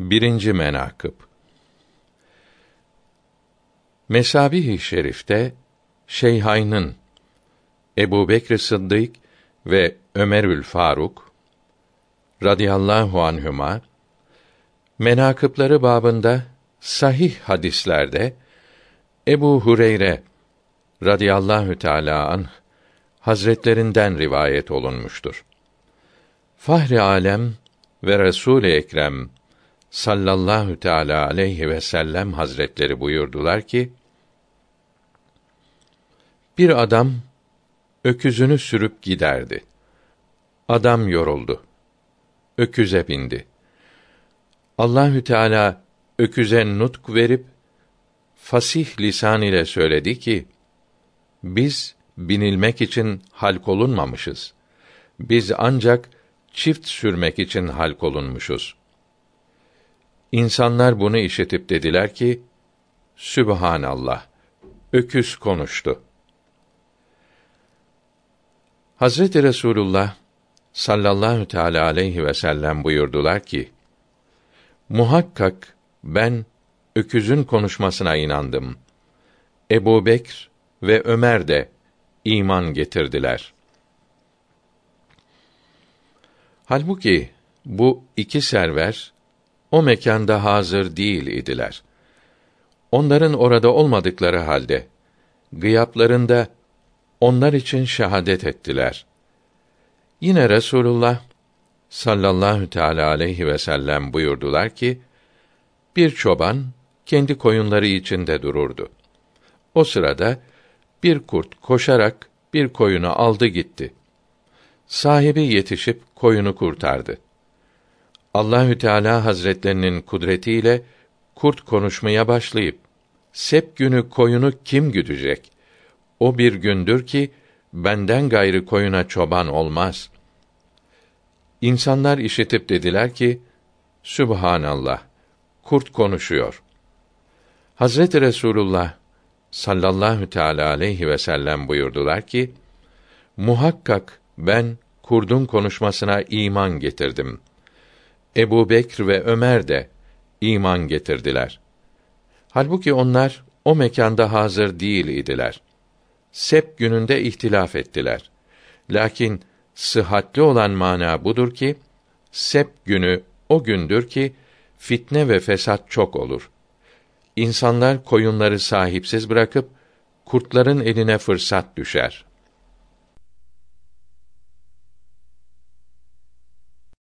Birinci menakıb Mesabih-i Şerif'te Şeyhayn'ın Ebu Bekr Sıddık ve Ömerül Faruk radıyallahu anhüma menakıpları babında sahih hadislerde Ebu Hureyre radıyallahu teala anh hazretlerinden rivayet olunmuştur. Fahri alem ve Resul Ekrem sallallahu teala aleyhi ve sellem hazretleri buyurdular ki bir adam öküzünü sürüp giderdi. Adam yoruldu. Öküze bindi. Allahü Teala öküze nutk verip fasih lisan ile söyledi ki: Biz binilmek için halk olunmamışız. Biz ancak çift sürmek için halk olunmuşuz. İnsanlar bunu işitip dediler ki: Sübhanallah. Öküz konuştu. Hazreti Resulullah sallallahu teala aleyhi ve sellem buyurdular ki: Muhakkak ben öküzün konuşmasına inandım. Ebu Bekr ve Ömer de iman getirdiler. Halbuki bu iki server o mekanda hazır değil idiler. Onların orada olmadıkları halde gıyaplarında onlar için şehadet ettiler. Yine Resulullah sallallahu teala aleyhi ve sellem buyurdular ki bir çoban kendi koyunları içinde dururdu. O sırada bir kurt koşarak bir koyunu aldı gitti. Sahibi yetişip koyunu kurtardı. Allahü Teala Hazretlerinin kudretiyle kurt konuşmaya başlayıp sep günü koyunu kim güdecek? O bir gündür ki benden gayrı koyuna çoban olmaz. İnsanlar işitip dediler ki: Sübhanallah. Kurt konuşuyor. Hazreti Resulullah sallallahu teala aleyhi ve sellem buyurdular ki: Muhakkak ben kurdun konuşmasına iman getirdim. Ebu Bekr ve Ömer de iman getirdiler. Halbuki onlar o mekanda hazır değil idiler. Sep gününde ihtilaf ettiler. Lakin sıhhatli olan mana budur ki Sep günü o gündür ki fitne ve fesat çok olur. İnsanlar koyunları sahipsiz bırakıp kurtların eline fırsat düşer.